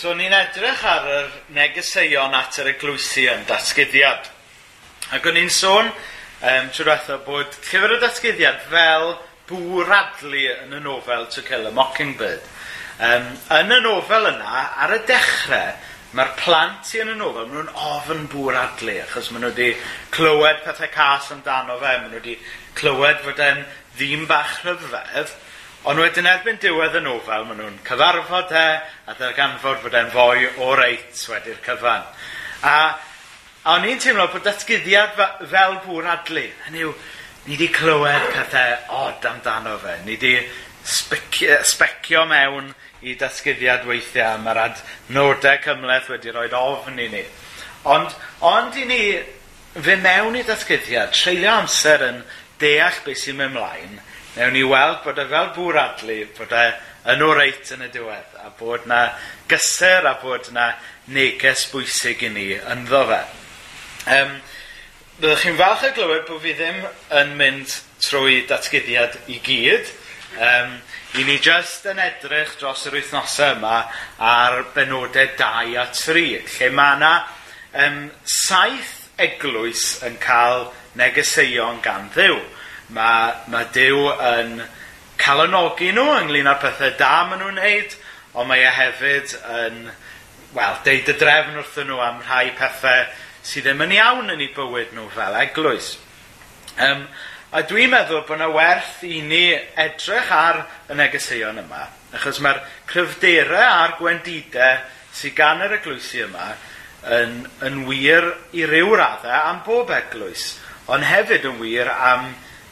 So ni'n edrych ar yr negeseuon at yr eglwysi yn datgyddiad. Ac o'n i'n sôn um, trwy dweitha bod llyfr y datgyddiad fel bwradlu yn y nofel To Kill a Mockingbird. Um, yn y nofel yna, ar y dechrau, mae'r plant i yn y nofel, maen nhw'n ofyn bwradlu, achos maen nhw wedi clywed pethau cas amdano fe, maen nhw wedi clywed fod e'n ddim bach rhyfedd, Ond wedyn erbyn diwedd y nofel, maen nhw'n cyfarfod e a ddarganfod fod e'n fwy o reit wedi'r cyfan. A, a o'n i'n teimlo bod datgyddiad fel bŵr adlu. Hynny yw, ni wedi clywed pethau od amdano fe. Ni wedi specio, specio mewn i datgyddiad weithiau mae'r adnodau cymleth wedi rhoi ofn i ni. Ond, ond i ni fe mewn i datgyddiad, treulio amser yn deall beth sy'n mynd ymlaen – Newn ni weld bod e fel bŵr adlu, bod e yn o reit yn y diwedd, a bod na gyser a bod na neges bwysig i ni ynddo fe. Um, Byddwch chi'n falch o glywed bod fi ddim yn mynd trwy datgyddiad i gyd. Um, I ni jyst yn edrych dros yr wythnosau yma ar benodau 2 a 3, lle mae yna um, saith eglwys yn cael negeseuon gan ddiw. Mae, mae Dyw yn calonogi nhw ynglyn â'r pethau da maen nhw'n neud, ond mae e hefyd yn, wel, deud y drefn wrthyn nhw am rhai pethau sydd ddim yn iawn yn eu bywyd nhw fel eglwys. Um, a dwi'n meddwl bod yna werth i ni edrych ar y negeseuon yma, achos mae'r cryfderau a'r gwendidau sydd gan yr eglwysi yma yn, yn wir i ryw raddau am bob eglwys, ond hefyd yn wir am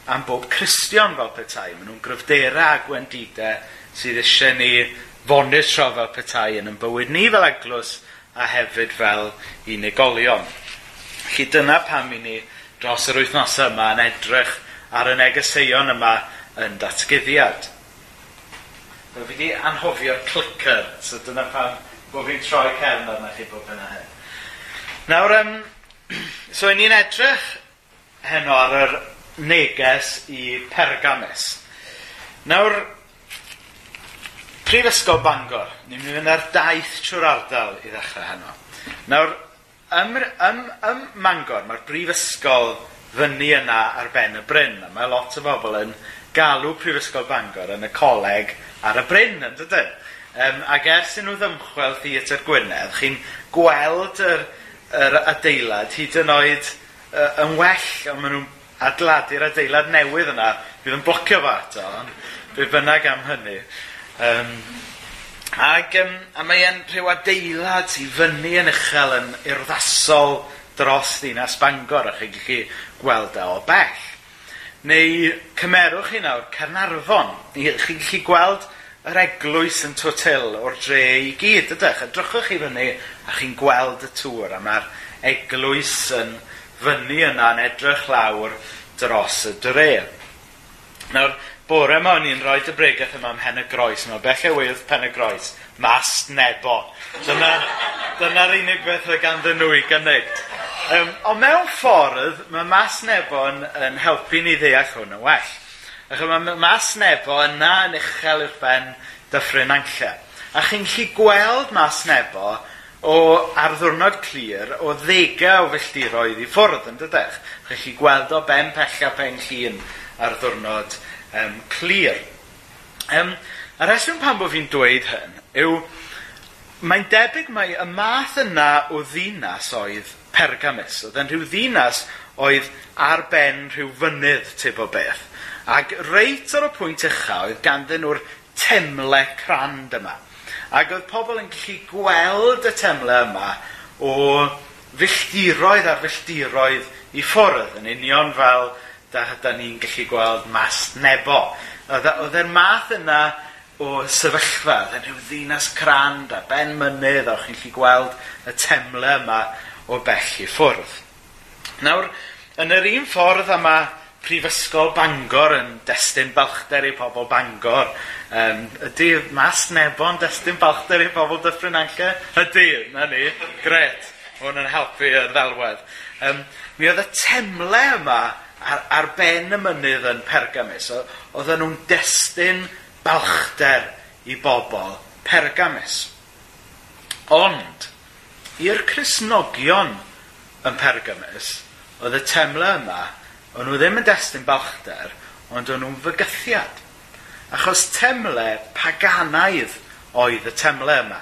am bob Cristion fel petai. Maen nhw'n gryfderau a gwendidau sydd eisiau ni fonitro fel petai yn yn bywyd ni fel eglwys a hefyd fel unigolion. Felly dyna pam i ni dros yr wythnosau yma yn edrych ar y negeseuon yma yn datgyddiad. Fe fi di anhofio'r clicker, so dyna pam bod fi'n troi cefn arna chi bob yna hyn. Nawr, um, so ni'n edrych heno ar yr neges i Pergames. Nawr, Prifysgol Bangor, ni'n mynd ar daith trwy'r ardal i ddechrau heno. Nawr, ym, ym, ym Mangor, mae'r Prifysgol fyny yna ar ben y Bryn. Mae lot o bobl yn galw Prifysgol Bangor yn y coleg ar y Bryn, yn dydyn? Um, ac ers i nhw ddymchwel Theatr Gwynedd, chi'n gweld yr, yr adeilad hyd yn oed uh, yn well, ond maen nhw'n adeiladu'r adeilad newydd yna, bydd yn blocio fo ato, ond bydd bynnag am hynny. Um, ac um, a mae e'n rhyw adeilad sy'n fyny yn uchel yn urddasol dros ddinas Bangor, a chi'n gallu gweld e o bell. Neu cymerwch chi nawr Carnarfon, chi'n gallu gweld yr eglwys yn totil o'r dre i gyd, ydych? Edrychwch chi fyny a chi'n gweld y tŵr, a mae'r eglwys yn fyny yna'n edrych lawr dros y dref. Nawr, bore yma o'n i'n rhoi dy bregaeth yma am hen y Groes Mae bell e wedd Pen y Groes. Mas nebo. Dyna, unig beth oedd ganddyn nhw i gynnig. Um, ond mewn ffordd, mae mas nebo yn, yn helpu ni ddeall hwn yn well. Ac mae mas nebo yna yn uchel uwch ben dyffryn anlle. A chi'n chi gweld mas nebo o ar ddwrnod clir o ddega o filltiroedd i ffwrdd yn dydech. Chi'n chi gweld o ben pella pen llun ar ddwrnod um, clir. Um, a reswm pan bod fi'n dweud hyn yw mae'n debyg mai y math yna o ddinas oedd Pergamus. Oedd yn rhyw ddinas oedd ar ben rhyw fynydd tyb o beth. Ac reit ar y pwynt uchaf oedd ganddyn nhw'r temle crand yma. Ac oedd pobl yn gallu gweld y temle yma o filltiroedd ar filltiroedd i ffwrdd, yn union fel da, da ni'n gallu gweld mas nebo. Oedd e'r math yna o sefyllfa, oedd e'n rhyw ddinas crand a ben mynydd, o'ch chi'n gallu gweld y temle yma o bell i ffwrdd. Nawr, yn yr un ffordd yma Prifysgol Bangor yn destun balchder i pobl Bangor. Um, ydy Mas Nebon destun balchder i pobl Dyffryn Anlle? Ydy, na ni. Gret. Hwn yn helpu y ddelwedd. Um, mi oedd y temle yma ar, ar ben y mynydd yn Pergamus. Oedden nhw'n destun balchder i bobl Pergamus. Ond, i'r Cresnogion yn Pergamus, oedd y temle yma O'n nhw ddim yn destyn balchder, ond o'n nhw'n fygythiad. Achos temle paganaidd oedd y temle yma.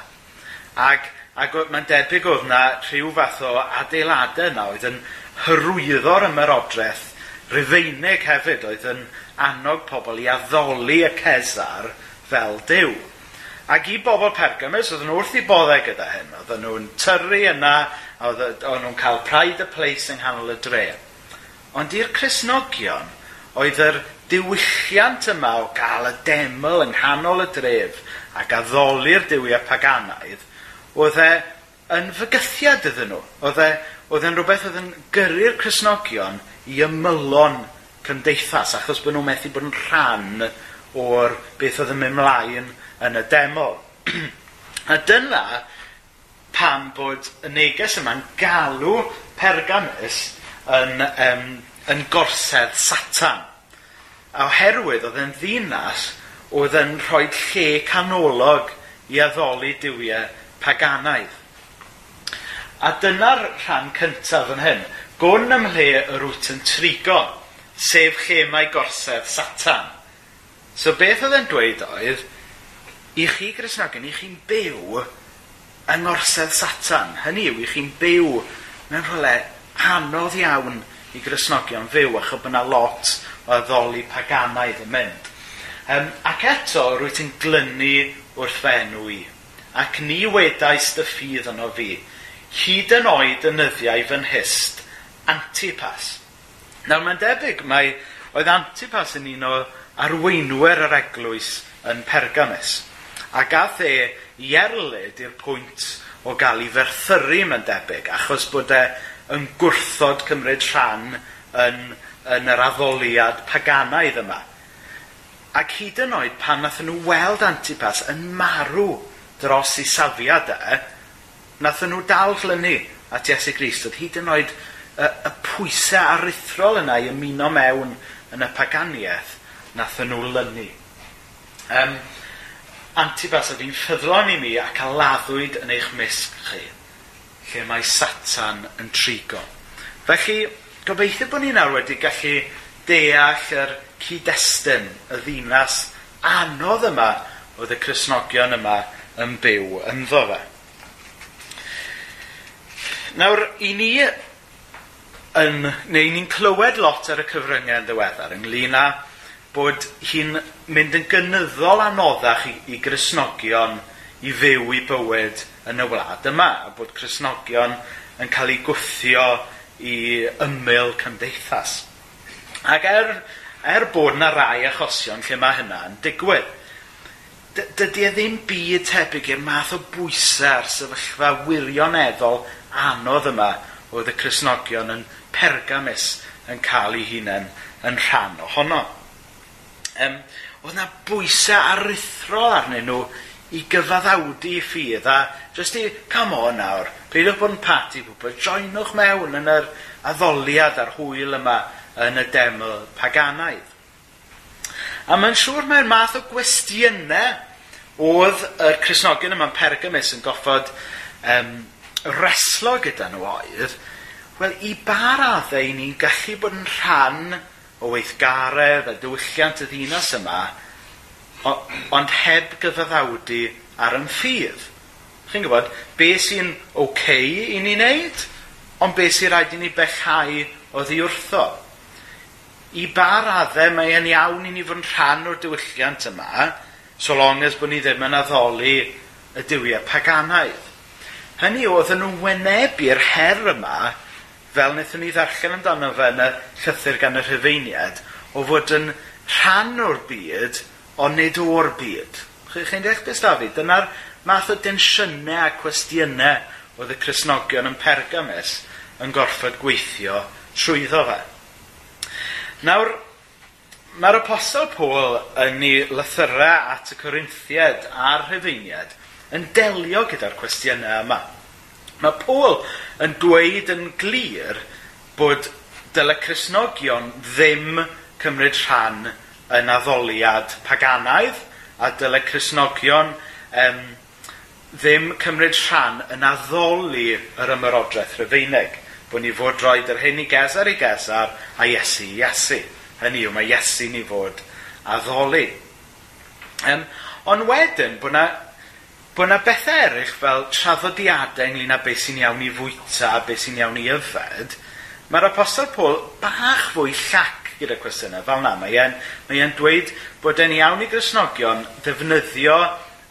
Ac, ac mae'n debyg oedd na rhyw fath o adeiladau yna oedd yn hyrwyddo'r ymerodraeth Rufeinig hefyd oedd yn annog pobl i addoli y Cesar fel dew. Ac i bobl Pergamus, oedd nhw wrth i boddau gyda hyn. Oedd nhw'n tyrru yna, oedd nhw'n cael pride y place yng nghanol y dref. Ond i'r Cresnogion, oedd yr diwylliant yma o gael y deml yng nghanol y dref ac addoli'r diwiau paganaidd, oedd e yn fygythiad iddyn nhw. Oedd e, oedd e'n rhywbeth oedd yn gyrru'r Cresnogion i ymylon cymdeithas, achos bod nhw'n methu bod yn rhan o'r beth oedd yn mynd mlaen yn y deml. a dyna pam bod y neges yma'n galw Pergamus yn, um, yn gorsedd Satan. A oherwydd oedd yn ddinas oedd yn rhoi lle canolog i addoli diwiau paganaidd. A dyna'r rhan cyntaf yn hyn. Gwn am lle yr wyt yn trigo, sef lle mae gorsedd Satan. So beth oedd yn dweud oedd, i chi Grisnogion, i chi'n byw yng ngorsedd Satan. Hynny yw, i chi'n byw mewn rhywle anodd iawn i grisnogion fyw achos bod yna lot o ddoli paganaidd yn mynd. Um, ac eto, rwy ti'n glynu wrth fy enw i, ac ni wedais dy ffydd yno fi, hyd yn oed y nyddiau fy nhyst, Antipas. Nawr mae'n debyg mae, oedd Antipas yn un o arweinwyr yr eglwys yn Pergamus. A gath e i erlyd i'r pwynt o gael ei ferthyru mae'n debyg, achos bod e yn gwrthod cymryd rhan yn, yn yr addoliad paganaidd yma. Ac hyd yn oed pan nath nhw weld Antipas yn marw dros ei safiad e, nath nhw dal glynu at Iesu Grist. Oedd hyd yn oed y, y pwysau arithrol yna i ymuno mewn yn y paganiaeth, nath nhw lynu. Um, Antipas ydy'n ffyddlon i mi ac aladdwyd yn eich misg chi lle mae Satan yn trigo. Felly, gobeithio bod ni nawr wedi gallu deall yr cyd-destun y ddinas anodd yma oedd y Cresnogion yma yn byw ynddo fe. Nawr, i ni yn, neu ni'n clywed lot ar y cyfryngau yn ddiweddar ynglyn â bod hi'n mynd yn gynyddol anoddach i, i Grisnogion i fyw i bywyd yn y wlad yma, a bod Cresnogion yn cael ei gwthio i ymyl cymdeithas. Ac er, er bod yna rai achosion lle mae hynna yn digwydd, dydy e ddim byd tebyg i'r math o bwysau a'r sefyllfa wirioneddol anodd yma oedd y Cresnogion yn pergamus yn cael eu hunain yn rhan ohono. Ehm, oedd yna bwysau aruthrol arnyn nhw i gyfaddawdu i ffydd a jyst i, come on nawr, peidiwch bod yn pati pwpl joinwch mewn yn yr addoliad a'r hwyl yma yn y deml paganaidd. A mae'n siŵr mae'r math o gwestiynau oedd y Cresnogion yma'n Pergamus yn goffod um, reslo gyda nhw oedd, wel, i ba raddau ni'n gallu bod yn rhan o weithgaredd a diwylliant y ddinas yma, ond heb gyfaddawdi ar yn ffydd. Chi'n gwybod, be sy'n oce okay i ni wneud, ond be sy'n rhaid i ni bechau o ddiwrtho. I ba raddau mae e'n iawn i ni fod yn rhan o'r diwylliant yma, so long as bod ni ddim yn addoli y diwiau paganaidd. Hynny oedd yn wynebu'r her yma, fel wnaethon ni ddarllen amdano fe yn y llythyr gan y rhyfeiniad, o fod yn rhan o'r byd ond nid o'r byd. Chi'n deall beth da fi? Dyna'r math o densiynau a cwestiynau oedd y Cresnogion yn Pergamus yn gorfod gweithio trwyddo fe. Nawr, mae'r apostol Paul yn ei lythyrau at y Corinthiad a'r Rhyfeiniad yn delio gyda'r cwestiynau yma. Mae Paul yn dweud yn glir bod dyle Cresnogion ddim cymryd rhan yn addoliad paganaidd a dyle Cresnogion um, ddim cymryd rhan yn addoli yr ymerodraeth rhyfeinig bod ni fod droed yr hyn i Gesar i Gesar a Iesu i Iesu. Hynny yw, mae Iesu ni fod addoli. Um, ond wedyn, bod na, bod na bethau eraill fel traddodiadau ynglyn â beth sy'n iawn i fwyta a beth sy'n iawn i yfed, mae'r apostol Paul bach fwy llac gyda cwestiynau fel na. Mae e'n, mae e'n dweud bod e'n iawn i grisnogion ddefnyddio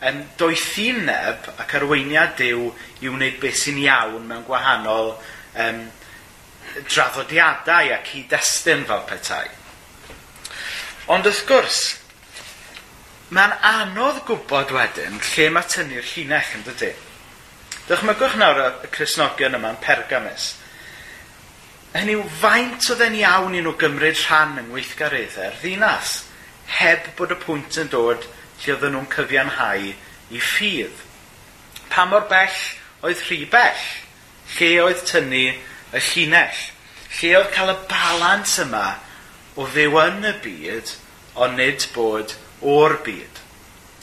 yn doethineb ac arweiniad Dyw i wneud beth sy'n iawn mewn gwahanol um, draddodiadau ac hyd-destun fel petai. Ond wrth gwrs, mae'n anodd gwybod wedyn lle mae tynnu'r llinell yn dydy. Dychmygwch nawr y Cresnogion yma'n Pergamus. Hynny yw, faint oedd e'n iawn i nhw gymryd rhan yng ngweithgareddau'r ddinas, heb bod y pwynt yn dod lle oedden nhw'n cyfiawnhau i ffydd. Pa mor bell oedd rhy bell, lle oedd tynnu y llinell, lle oedd cael y balans yma o ddew yn y byd, ond nid bod o'r byd.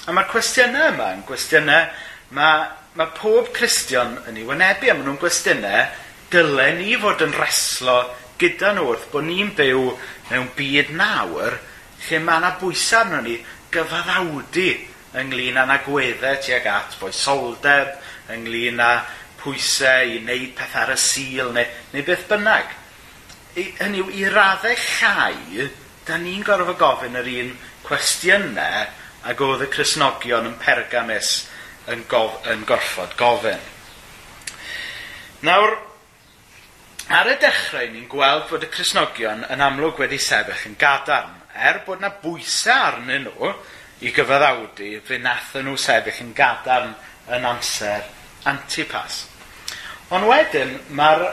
A mae'r cwestiynau yma yn gwestiynau mae, mae pob Cristion yn ei wynebu, a maen nhw'n gwestiynau dylen ni fod yn reslo gyda nhw wrth bod ni'n byw mewn byd nawr lle mae yna bwysau arno ni gyfaddawdu ynglyn â'n agweddau tuag at boesoldeb, ynglyn â pwysau i wneud peth ar y sil neu, neu beth bynnag. I, hynny yw, i raddau llai, da ni'n gorfod gofyn yr un cwestiynau ac oedd y Cresnogion yn Pergamus yn, gof, yn gorfod gofyn. Nawr, Ar y dechrau, ni'n gweld fod y Cresnogion yn amlwg wedi sefyll yn gadarn, er bod na bwysau arnyn nhw i gyfaddawdu fe nath nhw sefyll yn gadarn yn amser antipas. Ond wedyn, mae'r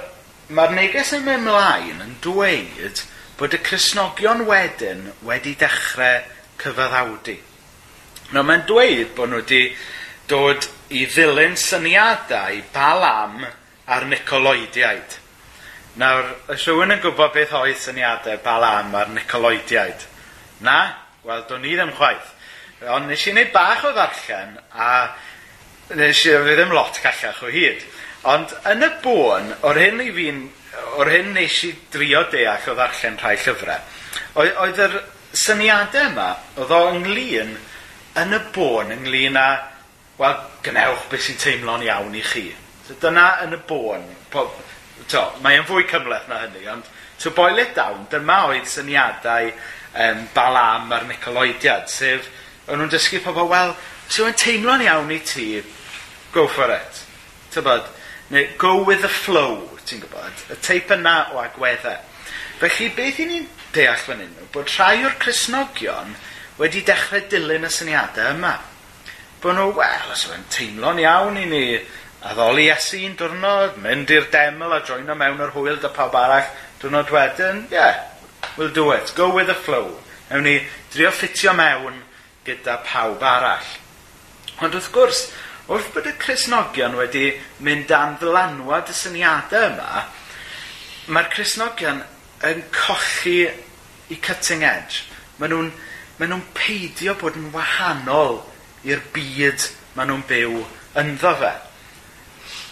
mae'r neges yn mynd mlaen yn dweud bod y Cresnogion wedyn wedi dechrau cyfaddawdu. Nawr mae'n dweud bod nhw wedi dod i ddilyn syniadau Balam a'r Nicoloidiaid. Nawr, y rhywun yn gwybod beth oedd syniadau Balaam ar Nicoloidiaid? Na? Wel, do'n i ddim chwaith. Ond nes i wneud bach o ddarllen, a nes i ddim lot callach o hyd. Ond yn y bôn, o'r hyn i fi'n, o'r hyn nes i drio deall o ddarllen rhai llyfrau, oedd yr syniadau yma, oedd o ynglyn yn y bôn ynglyn â, wel, gynewch beth sy'n teimlo'n iawn i chi. So dyna yn y bôn, to, mae e'n fwy cymleth na hynny, ond to boil it down, dyma oedd syniadau um, Balam a'r Nicoloidiad, sef, o'n nhw'n dysgu pobl, wel, so yn teimlo'n iawn i ti, go for it. Tybod, neu go with the flow, ti'n gwybod, y teip yna o agweddau. Felly, beth i ni'n deall fan hyn, bod rhai o'r Cresnogion wedi dechrau dilyn y syniadau yma. Bod nhw, wel, os yw'n teimlo'n iawn i ni addoli Iesu un diwrnod, mynd i'r deml a joino mewn yr hwyl dy pawb arall, diwrnod wedyn, yeah, we'll do it, go with the flow. Ewn ni drio ffitio mewn gyda pawb arall. Ond wrth gwrs, wrth bod y Cresnogion wedi mynd dan ddylanwad y syniadau yma, mae'r Cresnogion yn colli i cutting edge. Maen nhw'n ma nhw peidio bod yn wahanol i'r byd maen nhw'n byw ynddo fe.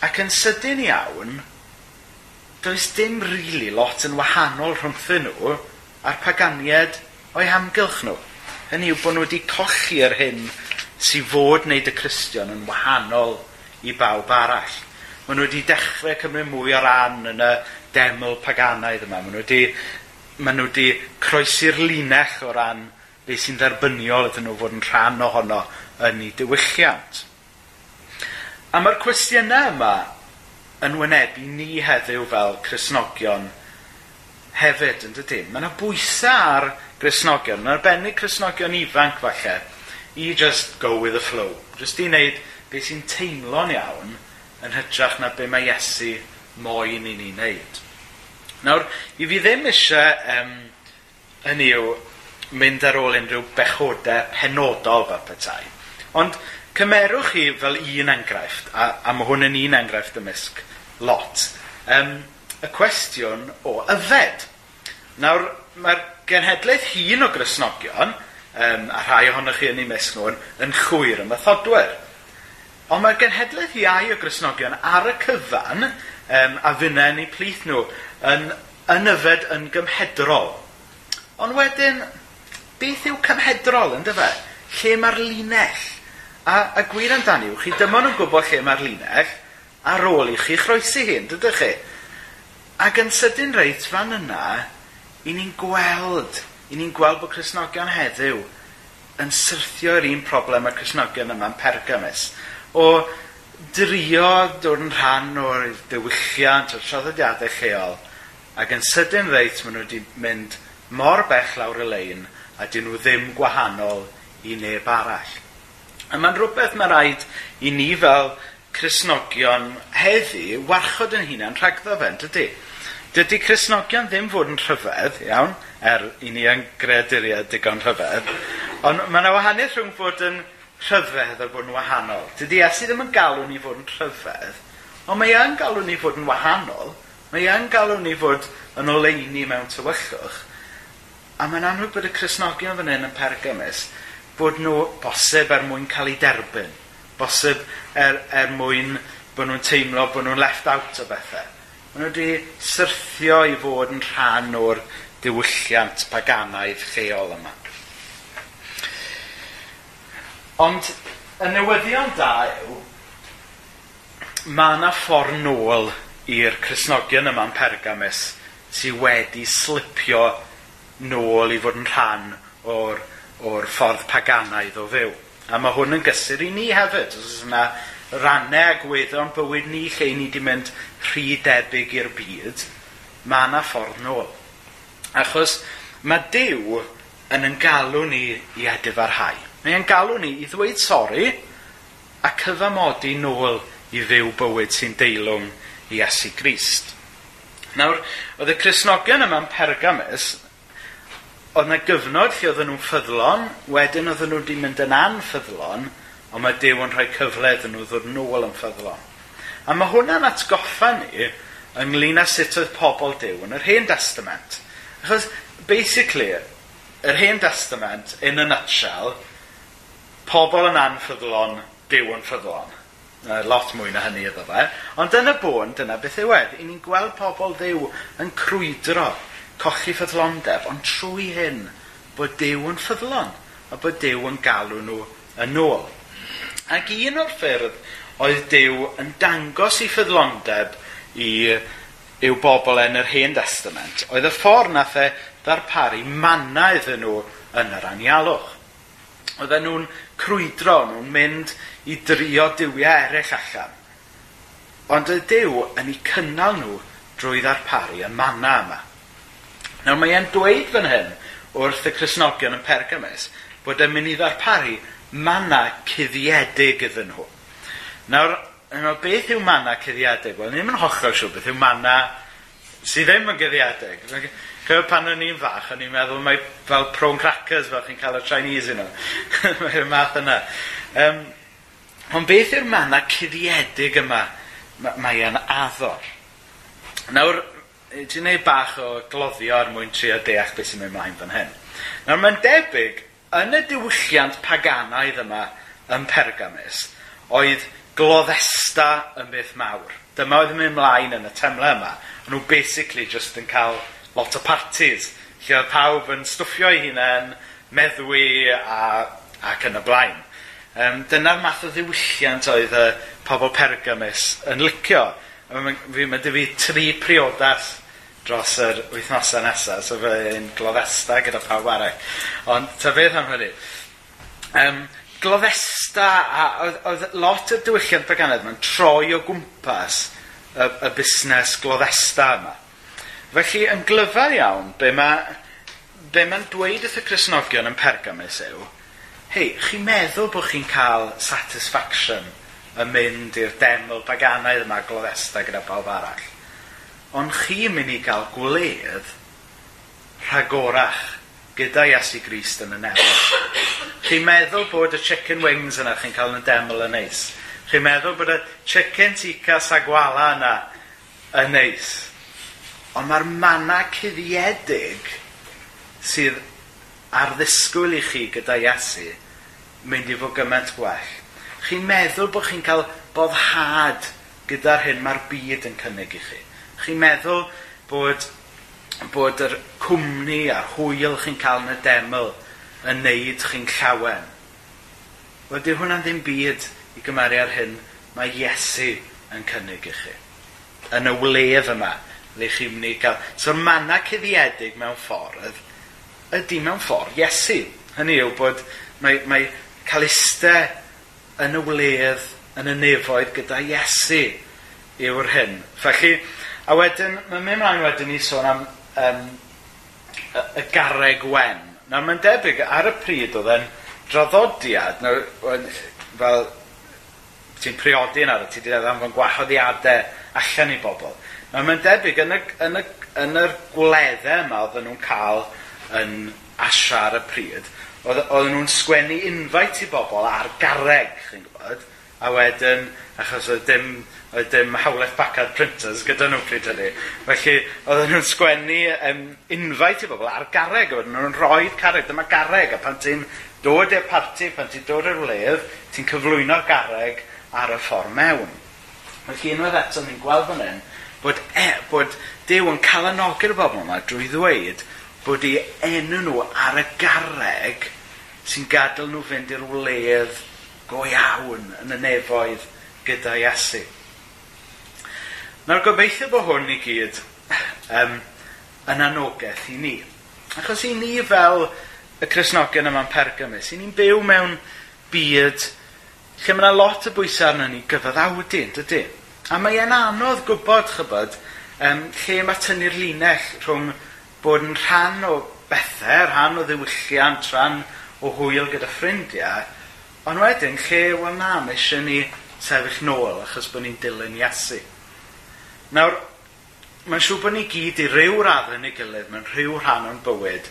Ac yn sydyn iawn, does dim rili really lot yn wahanol rhwngthyn nhw a'r paganiad o'i hamgylch nhw. Hynny yw bod nhw wedi colli yr hyn sy'n fod wneud y Cristion yn wahanol i bawb arall. Maen nhw wedi dechrau cymryd mwy o ran yn y deml paganaidd yma. Maen nhw wedi, maen nhw wedi croesi'r linell o ran beth sy'n dderbyniol ydyn nhw fod yn rhan ohono yn ei diwylliant. A mae'r cwestiynau yma yn wynebu ni heddiw fel Cresnogion hefyd, yn dydy. Mae yna bwysau ar Cresnogion, yn arbennig Cresnogion ifanc falle, i just go with the flow. Just i wneud beth sy'n teimlo'n iawn yn hytrach na be mae Iesu moyn i ni wneud. Nawr, i fi ddim eisiau um, yn i'w mynd ar ôl unrhyw bechodau penodol fel petai. Ond Cymerwch chi fel un enghraifft, a, a mae hwn yn un enghraifft ymysg lot, um, y cwestiwn o yfed. Nawr, mae'r genhedlaeth hun o grisnogion, um, a rhai ohonoch chi yn ei mesg nhw, yn chwyr y methodwyr. Ond mae'r genhedlaeth iau o grisnogion ar y cyfan um, a fyna ni plith nhw yn, yn yfed yn gymhedrol. Ond wedyn, beth yw cymhedrol yn dyfa? Lle mae'r linell? A, a gwir amdani yw chi dyma nhw'n gwybod lle mae'r linell ar ôl i chi chroesi hyn, dydych chi? Ac yn sydyn reit fan yna, i ni'n gweld, i ni'n gweld bod Cresnogion heddiw yn syrthio yr un problem y Cresnogion yma'n pergymys. O drio dod yn rhan o'r diwylliant, o'r traddodiadau lleol, ac yn sydyn reit maen nhw wedi mynd mor bell lawr y lein a dyn nhw ddim gwahanol i neb arall. A mae'n rhywbeth mae rhaid i ni fel Cresnogion heddi warchod yn hunain rhagddo fe, dydy? Dydy Cresnogion ddim fod yn rhyfedd, iawn, er i ni yn greaduriad digon rhyfedd, ond mae yna wahaniaeth rhwng fod yn rhyfedd a fod yn wahanol. Dydy Iesu ddim yn galw ni fod yn rhyfedd, ond mae yn galw ni fod yn wahanol, mae yn galw ni fod yn oleini mewn tywyllwch, a mae'n amlwg bod y Cresnogion fan hyn yn pergymys bod nhw bosib er mwyn cael ei derbyn. Bosib er, er mwyn bod nhw'n teimlo bod nhw'n left out o bethau. Maen nhw wedi syrthio i fod yn rhan o'r diwylliant paganaidd lleol yma. Ond y newyddion da yw, mae yna ffordd nôl i'r Cresnogion yma'n Pergamus sydd wedi slipio nôl i fod yn rhan o'r o'r ffordd paganaidd o fyw. A mae hwn yn gysur i ni hefyd. Os yna rannau a gweddo'n bywyd ni lle ni wedi mynd rhy debyg i'r byd, mae yna ffordd nôl. Achos mae Dyw yn yn galw ni i edifarhau. Mae e'n galw ni i ddweud sori a cyfamodi nôl i fyw bywyd sy'n deilwng i Iesu Grist. Nawr, oedd y Cresnogion yma'n Pergamus oedd yna gyfnod lle oedden nhw'n ffyddlon, wedyn oedden nhw wedi mynd yn anffyddlon, ond mae Dyw yn rhoi cyfle iddyn nhw ddod nôl yn ffyddlon. A mae hwnna'n atgoffa ni ynglyn â sut oedd pobl Dyw yn yr Hen Testament. Achos, basically, yr Hen Testament, in a nutshell, pobl yn anffyddlon, Dew yn ffyddlon. Uh, lot mwy na hynny iddo fe. Ond dyna bôn, dyna beth yw e. Ni'n gweld pobl ddew yn crwydro colli ffyddlondeb, ond trwy hyn bod Dyw yn ffyddlon a bod Dyw yn galw nhw yn ôl. Ac un o'r ffyrdd oedd Dyw yn dangos i ffyddlondeb i yw bobl yn yr Hen Testament, oedd y ffordd nath e ddarparu manna iddyn nhw yn yr anialwch. Oedden nhw'n crwydro, nhw'n mynd i drio diwiau eraill allan. Ond y Dyw yn ei cynnal nhw drwy ddarparu y manna yma. Nawr mae e'n dweud fan hyn wrth y Cresnogion yn Pergamus bod e'n mynd i ddarparu manna cuddiedig iddyn nhw. Nawr, nawr beth yw manna cuddiedig? Wel, ni ddim yn hollol siw, beth yw manna sydd ddim yn guddiedig. Cofio pan o'n i'n fach, o'n i'n meddwl mae fel prawn crackers fel chi'n cael y Chinese yno. Mae'r math yna. Um, ond beth yw'r manna cuddiedig yma? Mae e'n addor. Nawr, ti'n neud bach o gloddio ar mwyn trio deall beth sy'n mynd mlaen fan hyn. Nawr mae'n debyg, yn y diwylliant paganaidd yma yn Pergamus, oedd gloddesta yn beth mawr. Dyma oedd yn mynd mlaen yn y temle yma. Ond nhw basically just yn cael lot o parties, lle oedd pawb yn stwffio ei hunain, meddwi a, ac yn y blaen. Um, dyna'r math o ddiwylliant oedd y pobl Pergamus yn licio. Fi mae dy fi tri priodas dros yr wythnosau nesaf, so fe yn glofesta gyda pawb arall. Ond ta beth am hynny? Um, glofesta, a oedd, oedd lot o diwylliant beganedd mae'n troi o gwmpas y, y busnes glofesta yma. Felly, yn glyfar iawn, be mae be mae'n dweud wrth y Cresnogion yn Pergamus yw, hei, chi'n meddwl bod chi'n cael satisfaction yn mynd i'r deml baganaidd yma gloddesta gyda bawb arall. Ond chi'n mynd i gael gwledd rhagorach gyda Iesu Grist yn y nefod. Chi'n meddwl bod y chicken wings yna chi'n cael yn y deml yn neis. Chi'n meddwl bod y chicken tica sagwala yna yn neis. Ond mae'r manna cuddiedig sydd ar ddisgwyl i chi gyda Iesu mynd i fod gymaint gwell Chi'n meddwl bod chi'n cael boddhad gyda'r hyn mae'r byd yn cynnig i chi. Chi'n meddwl bod, bod yr cwmni a'r hwyl chi'n cael yn y deml yn neud chi'n llawen. Wel, di hwnna'n ddim byd i gymaru ar hyn mae Iesu yn cynnig i chi. Yn y wledd yma, le chi'n mynd i gael... So, manna cuddiedig mewn ffordd ydy mewn ffordd Iesu. Hynny yw bod mae, mae cael iste yn y wledd, yn y nefoedd gyda Iesu yw'r hyn. Felly, a wedyn, mae'n mynd mlaen wedyn ni sôn am um, y, y garreg wen. Nawr mae'n debyg ar y pryd oedd e'n draddodiad, nawr, fel ti'n priodi yna, ti wedi dweud am fy gwahoddiadau allan i bobl. Nawr mae'n debyg yn, y, yn, y, yn y gwleddau yma oedd nhw'n cael yn asiar y pryd, oedd nhw'n sgwennu invite i bobl ar garreg, chi'n gwybod, a wedyn, achos oedd dim, oedd dim hawleth bacad printers gyda nhw pryd hynny, felly oedd nhw'n sgwennu um, invite i bobl ar garreg, oedd nhw'n rhoi carreg, dyma garreg, a pan ti'n dod i'r parti, pan ti'n dod i'r wledd, ti'n cyflwyno'r garreg ar y ffordd mewn. Felly unwaith eto ni'n gweld fan hyn, bod, e, bod Dyw yn cael calanogi'r bobl yma drwy ddweud bod eu enw nhw ar y garreg sy'n gadael nhw fynd i'r wledd go iawn yn y nefoedd gyda Iasu. Nawr gobeithio bod hwn i gyd um, yn anogaeth i ni. Achos i ni fel y Cresnogion yma'n pergymys, i ni'n byw mewn byd lle mae yna lot o bwysau arno ni gyfaddawdu, dydy? A mae e'n anodd gwybod, chybod, um, lle mae tynnu'r linell rhwng bod yn rhan o bethau, rhan o ddiwylliant, rhan o hwyl gyda ffrindiau, ond wedyn lle, wel na, mae eisiau ni sefyll nôl achos bod ni'n dilyn Iesu. Nawr, mae'n siŵr bod ni gyd i ryw raddau yn ei gilydd, mewn rhyw rhan o'n bywyd,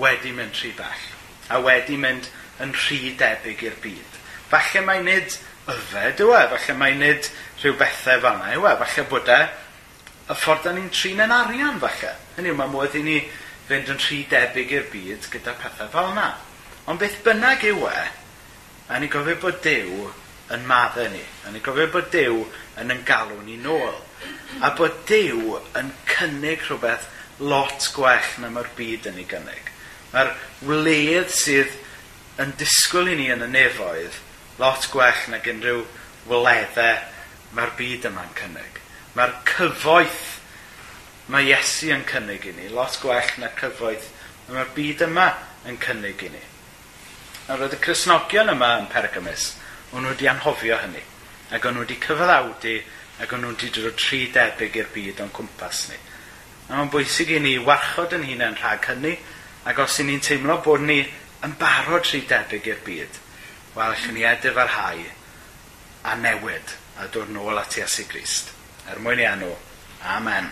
wedi mynd rhy bell, a wedi mynd yn rhy debyg i'r byd. Falle mae nid yfed yw e, falle mae nid rhyw bethau fanna yw e, falle bod e y ffordd da ni'n trin yn arian falle. Hynny yw, mae modd i ni fynd yn rhy debyg i'r byd gyda pethau fel yna. Ond beth bynnag yw e, a ni gofio bod Dyw yn maddau ni. A ni gofio bod Dyw yn yn galw ni nôl. A bod Dyw yn cynnig rhywbeth lot gwell na mae'r byd yn ei gynnig. Mae'r wledd sydd yn disgwyl i ni yn y nefoedd lot gwell nag unrhyw wleddau mae'r byd yma'n cynnig. Mae'r cyfoeth mae Iesu yn cynnig i ni, lot gwell na cyfoeth mae'r byd yma yn cynnig i ni. A roedd y Cresnogion yma yn Pergamus, o'n nhw wedi anhofio hynny, ac o'n nhw wedi cyfalawdu, ac o'n nhw wedi dod tri debyg i'r byd o'n cwmpas ni. A mae'n bwysig i ni warchod yn hunain rhag hynny, ac os i ni'n teimlo bod ni yn barod tri debyg i'r byd, wel, allwn ni edrych ar hau a newid a dod nôl at Iesu Grist. Er mwyn i enw, Amen.